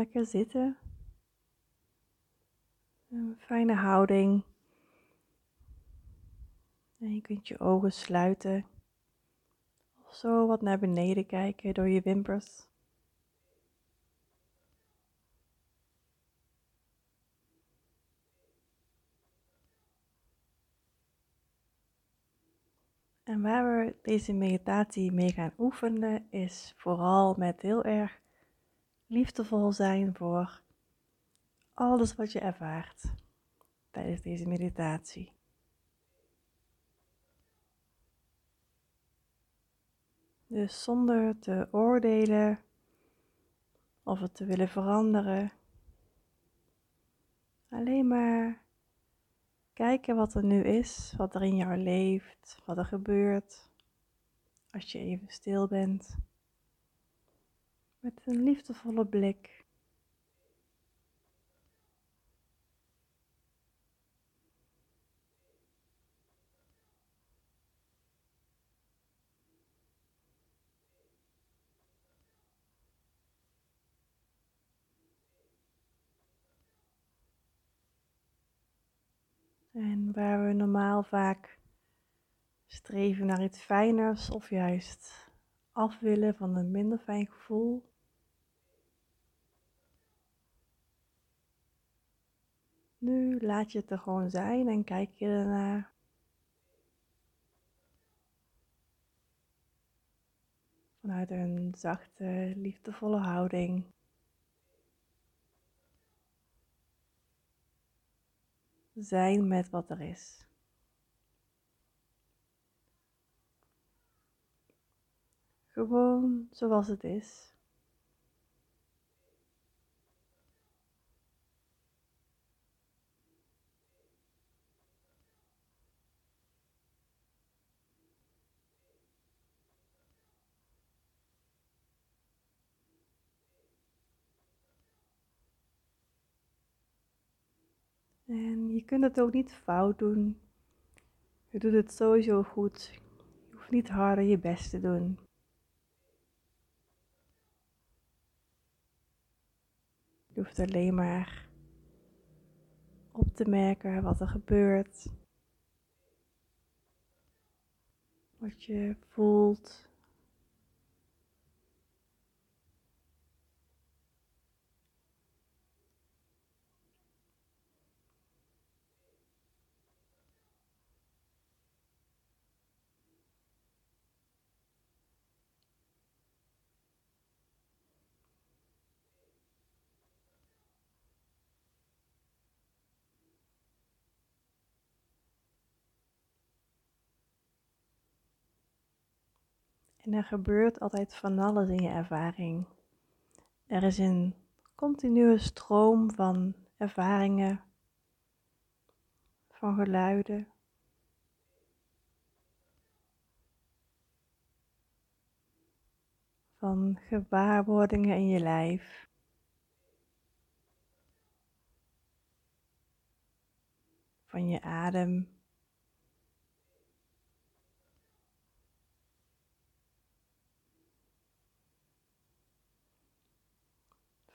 lekker zitten. Een fijne houding. En je kunt je ogen sluiten. Of zo wat naar beneden kijken door je wimpers. En waar we deze meditatie mee gaan oefenen is vooral met heel erg liefdevol zijn voor alles wat je ervaart tijdens deze meditatie. Dus zonder te oordelen of het te willen veranderen. Alleen maar kijken wat er nu is, wat er in jou leeft, wat er gebeurt. Als je even stil bent. Met een liefdevolle blik. En waar we normaal vaak streven naar iets fijners of juist af willen van een minder fijn gevoel. Nu laat je het er gewoon zijn en kijk je ernaar. Vanuit een zachte, liefdevolle houding. zijn met wat er is. Gewoon zoals het is. En je kunt het ook niet fout doen. Je doet het sowieso goed. Je hoeft niet harder je best te doen. Je hoeft alleen maar op te merken wat er gebeurt. Wat je voelt. En er gebeurt altijd van alles in je ervaring. Er is een continue stroom van ervaringen, van geluiden. Van gewaarwordingen in je lijf. Van je adem.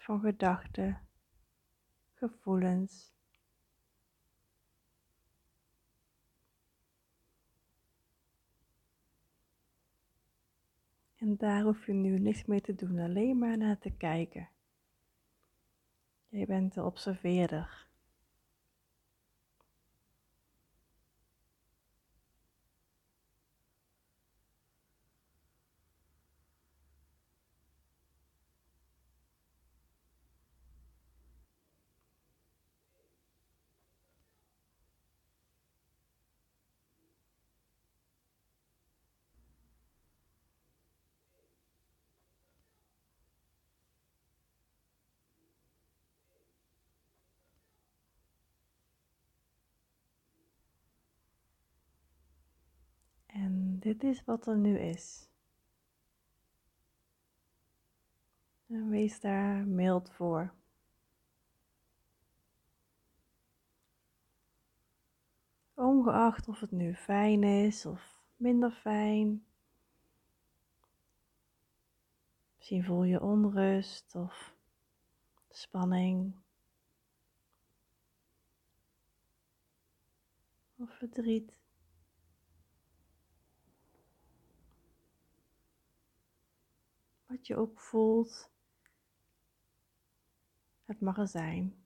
Van gedachten, gevoelens. En daar hoef je nu niks mee te doen, alleen maar naar te kijken. Je bent de observeerder. En dit is wat er nu is. En wees daar mild voor. Ongeacht of het nu fijn is of minder fijn. Misschien voel je onrust of spanning of verdriet. Wat je ook voelt, het mag er zijn.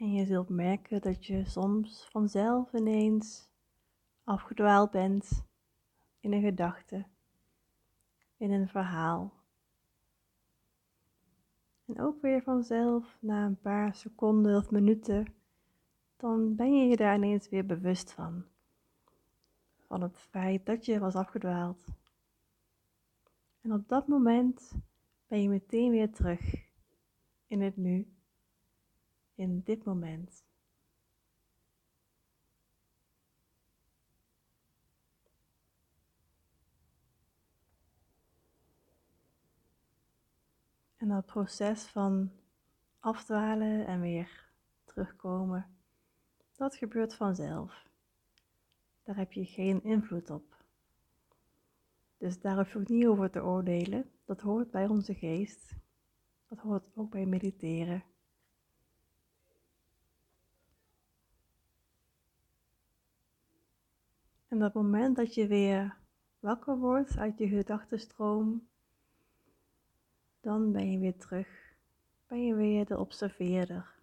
En je zult merken dat je soms vanzelf ineens afgedwaald bent in een gedachte, in een verhaal. En ook weer vanzelf na een paar seconden of minuten, dan ben je je daar ineens weer bewust van. Van het feit dat je was afgedwaald. En op dat moment ben je meteen weer terug in het nu in dit moment. En dat proces van afdwalen en weer terugkomen, dat gebeurt vanzelf. Daar heb je geen invloed op. Dus daar hoef je niet over te oordelen. Dat hoort bij onze geest. Dat hoort ook bij mediteren. En dat moment dat je weer wakker wordt uit je gedachtenstroom, dan ben je weer terug. Ben je weer de observeerder.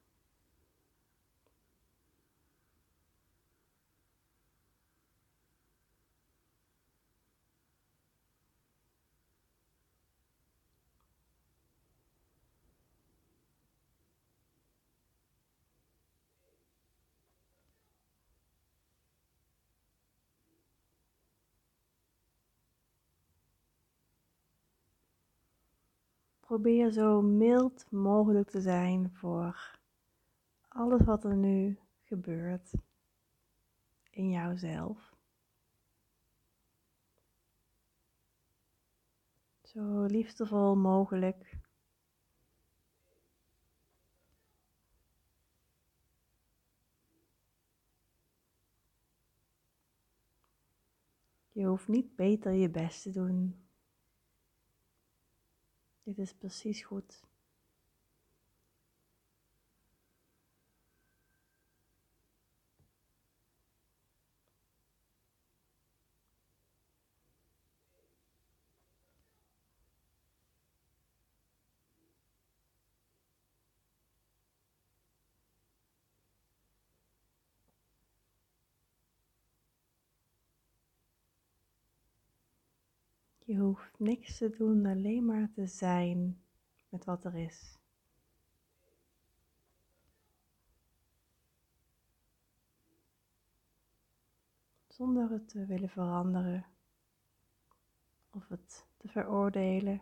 Probeer zo mild mogelijk te zijn voor alles wat er nu gebeurt in jouzelf. Zo liefdevol mogelijk. Je hoeft niet beter je best te doen dit is precies goed. Je hoeft niks te doen, alleen maar te zijn met wat er is. Zonder het te willen veranderen of het te veroordelen.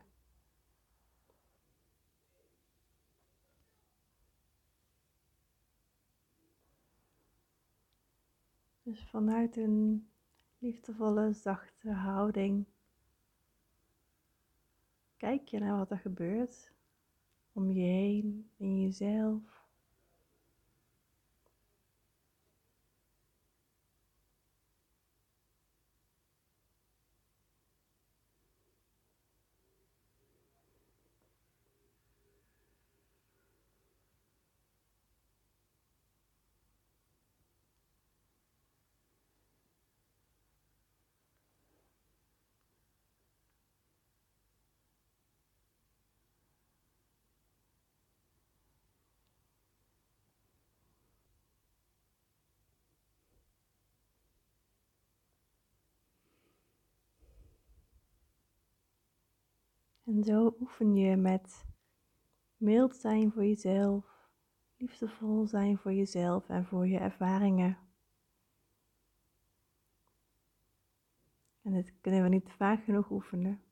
Dus vanuit een liefdevolle, zachte houding Kijk je naar wat er gebeurt om je heen, in jezelf. En zo oefen je met mild zijn voor jezelf, liefdevol zijn voor jezelf en voor je ervaringen. En dit kunnen we niet vaak genoeg oefenen.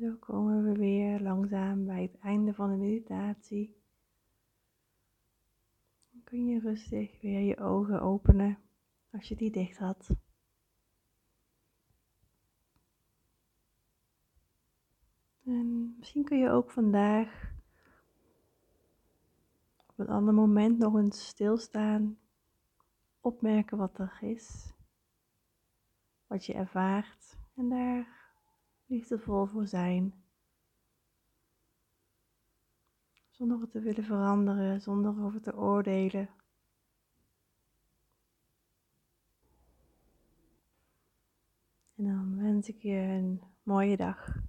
Zo komen we weer langzaam bij het einde van de meditatie. Dan kun je rustig weer je ogen openen als je die dicht had. En misschien kun je ook vandaag op een ander moment nog eens stilstaan, opmerken wat er is, wat je ervaart en daar liefdevol voor zijn. Zonder het te willen veranderen, zonder over te oordelen. En dan wens ik je een mooie dag.